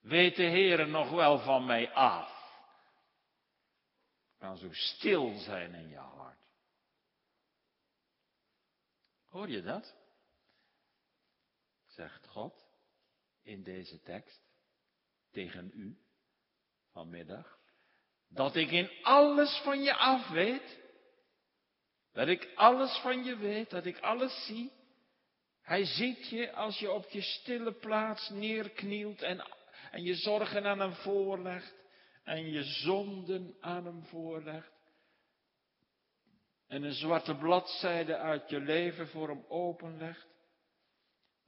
Weet de Heer nog wel van mij af? Kan zo stil zijn in je hart. Hoor je dat? Zegt God in deze tekst tegen u vanmiddag. Dat ik in alles van je af weet. Dat ik alles van je weet, dat ik alles zie. Hij ziet je als je op je stille plaats neerknielt en, en je zorgen aan hem voorlegt. En je zonden aan hem voorlegt. En een zwarte bladzijde uit je leven voor hem openlegt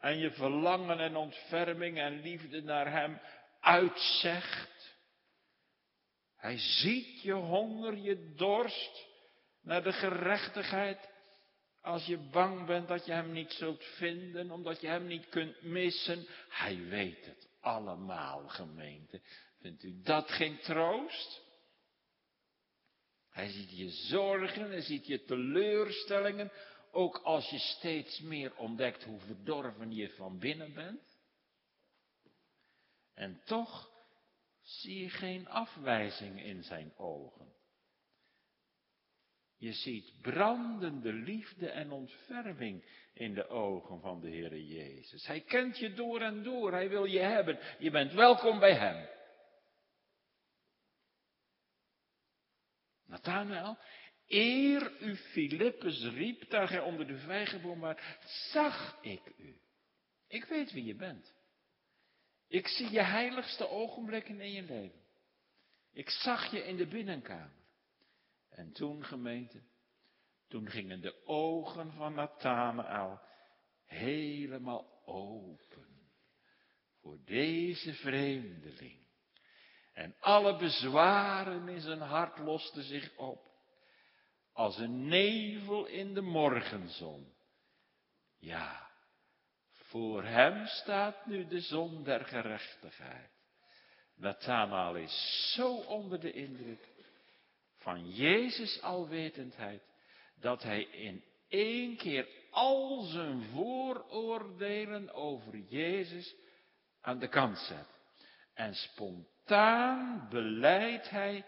en je verlangen en ontferming en liefde naar Hem uitzegt. Hij ziet je honger, je dorst naar de gerechtigheid. Als je bang bent dat je Hem niet zult vinden, omdat je Hem niet kunt missen. Hij weet het allemaal, gemeente. Vindt u dat geen troost? Hij ziet je zorgen, hij ziet je teleurstellingen, ook als je steeds meer ontdekt hoe verdorven je van binnen bent. En toch zie je geen afwijzing in zijn ogen. Je ziet brandende liefde en ontferming in de ogen van de Heere Jezus. Hij kent je door en door, hij wil je hebben. Je bent welkom bij hem. Nathanael, Eer u Filippus riep, daar gij onder de vijgenboom was, zag ik u. Ik weet wie je bent. Ik zie je heiligste ogenblikken in je leven. Ik zag je in de binnenkamer. En toen, gemeente, toen gingen de ogen van Nathanael helemaal open voor deze vreemdeling. En alle bezwaren in zijn hart losten zich op als een nevel in de morgenzon. Ja, voor hem staat nu de zon der gerechtigheid. Nathanael is zo onder de indruk van Jezus alwetendheid, dat hij in één keer al zijn vooroordelen over Jezus aan de kant zet. En spontaan beleidt hij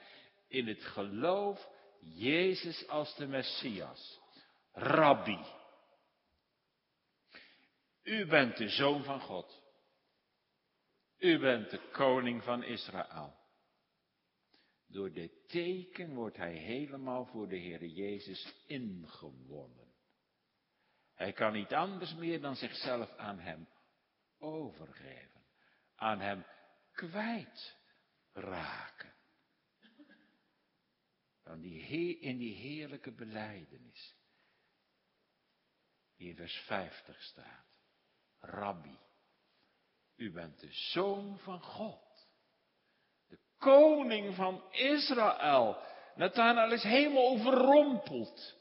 in het geloof Jezus als de Messias. Rabbi. U bent de zoon van God. U bent de koning van Israël. Door dit teken wordt hij helemaal voor de Heer Jezus ingewonnen. Hij kan niet anders meer dan zichzelf aan hem overgeven. Aan hem kwijtraken dan die in die heerlijke beleidenis. Die in vers 50 staat. Rabbi. u bent de zoon van God. Koning van Israël. Nathanael is helemaal overrompeld.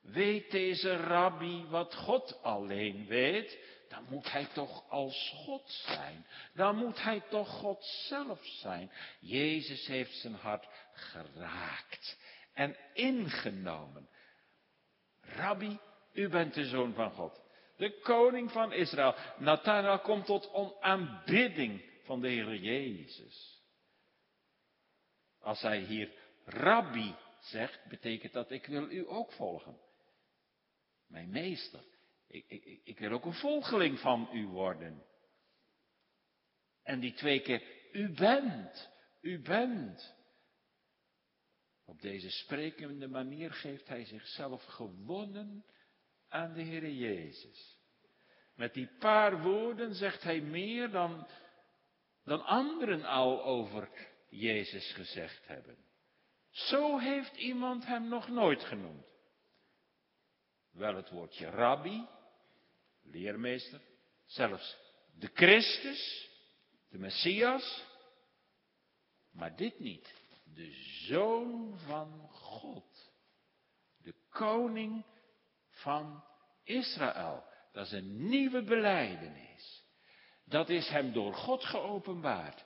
Weet deze rabbi wat God alleen weet? Dan moet hij toch als God zijn. Dan moet hij toch God zelf zijn. Jezus heeft zijn hart geraakt en ingenomen. Rabbi, u bent de zoon van God. De koning van Israël. Nathanael komt tot onaanbidding van de Heer Jezus. Als hij hier rabbi zegt, betekent dat ik wil u ook volgen. Mijn meester. Ik, ik, ik wil ook een volgeling van u worden. En die twee keer, u bent, u bent. Op deze sprekende manier geeft hij zichzelf gewonnen aan de Heer Jezus. Met die paar woorden zegt hij meer dan, dan anderen al over Jezus gezegd hebben. Zo heeft iemand hem nog nooit genoemd. Wel het woordje rabbi, leermeester, zelfs de Christus, de Messias, maar dit niet. De Zoon van God, de Koning van Israël. Dat is een nieuwe beleidenis. Dat is hem door God geopenbaard.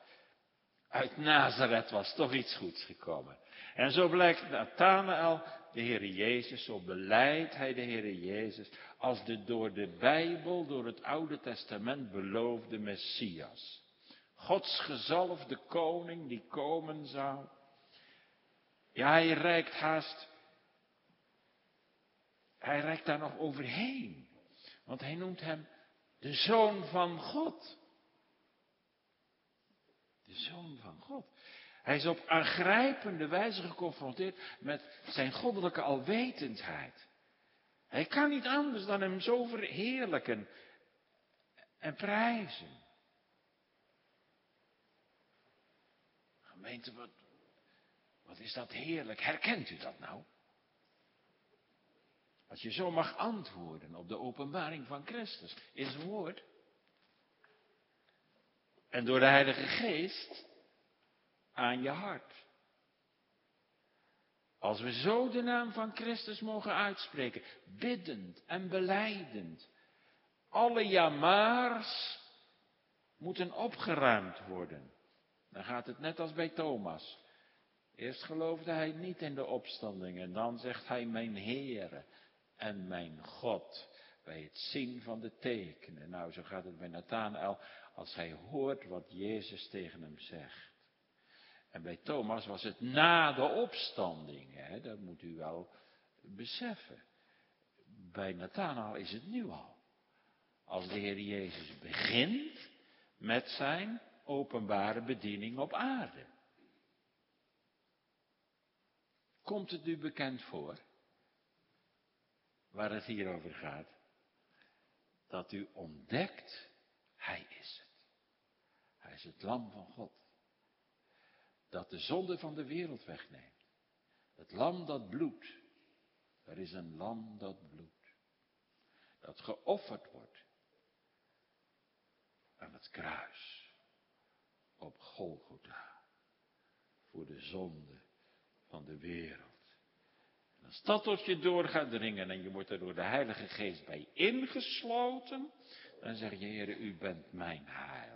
Uit Nazareth was toch iets goeds gekomen. En zo blijkt Nathanael de Heer Jezus, zo beleidt hij de Heer Jezus als de door de Bijbel, door het Oude Testament beloofde Messias. Gods gezalfde koning die komen zou. Ja, hij reikt haast, hij reikt daar nog overheen. Want hij noemt hem de zoon van God. De zoon van God. Hij is op aangrijpende wijze geconfronteerd met zijn goddelijke alwetendheid. Hij kan niet anders dan hem zo verheerlijken en prijzen. Gemeente, wat, wat is dat heerlijk. Herkent u dat nou? Als je zo mag antwoorden op de openbaring van Christus in zijn woord. En door de Heilige Geest aan je hart. Als we zo de naam van Christus mogen uitspreken, biddend en beleidend, alle jamaars moeten opgeruimd worden. Dan gaat het net als bij Thomas. Eerst geloofde hij niet in de opstanding en dan zegt hij mijn Heere en mijn God bij het zien van de tekenen. Nou, zo gaat het bij Nathanael als hij hoort wat Jezus tegen hem zegt. En bij Thomas was het na de opstanding, hè? dat moet u wel beseffen. Bij Nathanael is het nu al. Als de Heer Jezus begint met zijn openbare bediening op aarde. Komt het u bekend voor waar het hier over gaat? Dat u ontdekt, Hij is is het lam van God dat de zonde van de wereld wegneemt. Het lam dat bloedt. Er is een lam dat bloedt. Dat geofferd wordt aan het kruis op Golgotha voor de zonde van de wereld. En als dat tot je door gaat dringen en je wordt er door de Heilige Geest bij ingesloten, dan zeg je, Heer, u bent mijn heil,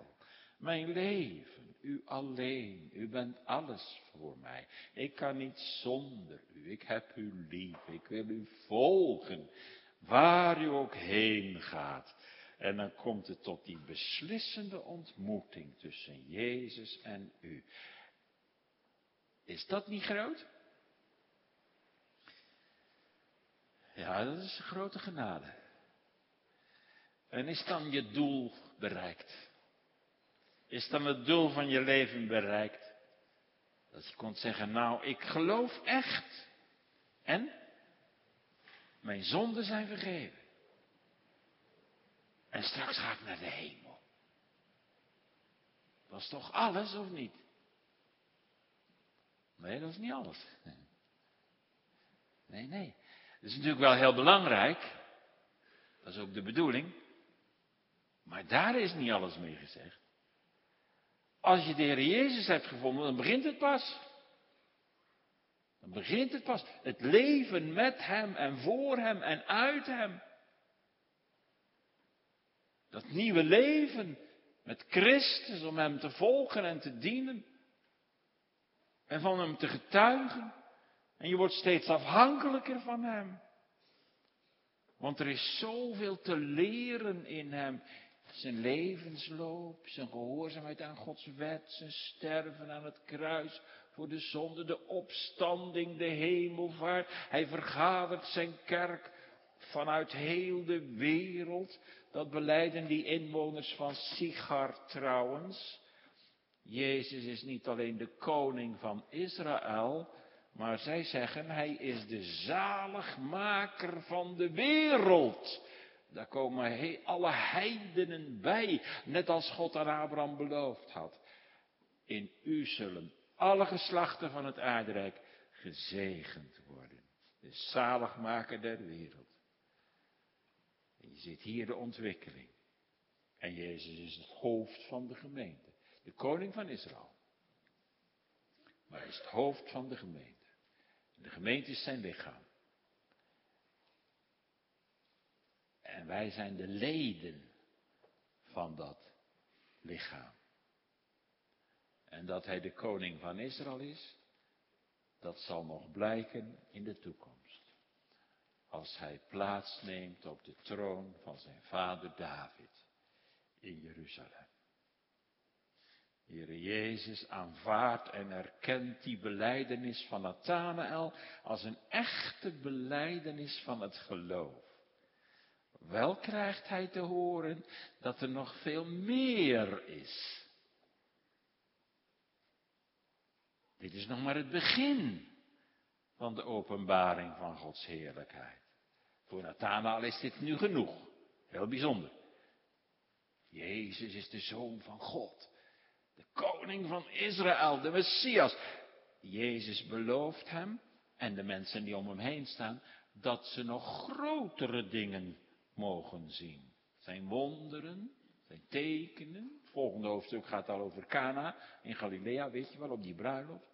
mijn leven u alleen. U bent alles voor mij. Ik kan niet zonder u. Ik heb u lief. Ik wil u volgen. Waar u ook heen gaat. En dan komt het tot die beslissende ontmoeting tussen Jezus en u. Is dat niet groot? Ja, dat is een grote genade. En is dan je doel bereikt? Is dan het doel van je leven bereikt. Dat je kunt zeggen, nou, ik geloof echt. En? Mijn zonden zijn vergeven. En straks ga ik naar de hemel. Dat toch alles, of niet? Nee, dat is niet alles. Nee, nee. Dat is natuurlijk wel heel belangrijk. Dat is ook de bedoeling. Maar daar is niet alles mee gezegd. Als je de Heer Jezus hebt gevonden, dan begint het pas. Dan begint het pas. Het leven met Hem en voor Hem en uit Hem. Dat nieuwe leven met Christus om Hem te volgen en te dienen. En van Hem te getuigen. En je wordt steeds afhankelijker van Hem. Want er is zoveel te leren in Hem. Zijn levensloop, zijn gehoorzaamheid aan Gods wet, zijn sterven aan het kruis voor de zonde, de opstanding, de hemelvaart. Hij vergadert zijn kerk vanuit heel de wereld. Dat beleiden die inwoners van Sigar trouwens. Jezus is niet alleen de koning van Israël, maar zij zeggen hij is de zaligmaker van de wereld. Daar komen alle heidenen bij, net als God aan Abraham beloofd had. In u zullen alle geslachten van het aardrijk gezegend worden. De zaligmaker der wereld. En je ziet hier de ontwikkeling. En Jezus is het hoofd van de gemeente. De koning van Israël. Maar hij is het hoofd van de gemeente. En de gemeente is zijn lichaam. En wij zijn de leden van dat lichaam. En dat hij de koning van Israël is, dat zal nog blijken in de toekomst. Als hij plaatsneemt op de troon van zijn vader David in Jeruzalem. Heere Jezus aanvaardt en erkent die beleidenis van Nathanael als een echte beleidenis van het geloof. Wel krijgt hij te horen dat er nog veel meer is. Dit is nog maar het begin van de openbaring van Gods heerlijkheid. Voor Nathanael is dit nu genoeg. Heel bijzonder. Jezus is de zoon van God. De koning van Israël, de Messias. Jezus belooft hem en de mensen die om hem heen staan dat ze nog grotere dingen mogen zien. Zijn wonderen, zijn tekenen. Het volgende hoofdstuk gaat al over Cana in Galilea, weet je wel, op die bruiloft.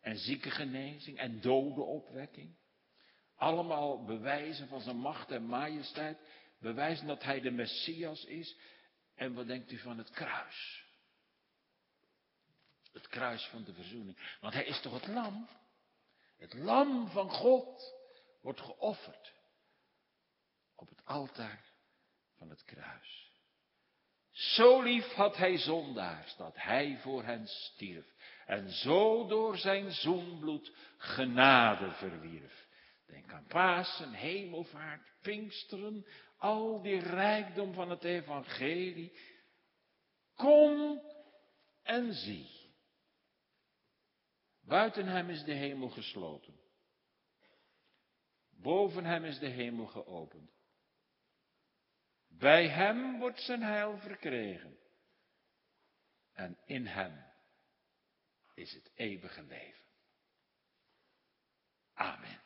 En ziekengenezing en dodenopwekking. Allemaal bewijzen van zijn macht en majesteit. Bewijzen dat hij de Messias is. En wat denkt u van het kruis? Het kruis van de verzoening. Want hij is toch het lam? Het lam van God wordt geofferd op het altaar van het kruis. Zo lief had hij zondaars dat hij voor hen stierf en zo door zijn zoenbloed genade verwierf. Denk aan Pasen, hemelvaart, Pinksteren, al die rijkdom van het evangelie. Kom en zie. Buiten hem is de hemel gesloten. Boven hem is de hemel geopend. Bij hem wordt zijn heil verkregen. En in hem is het eeuwige leven. Amen.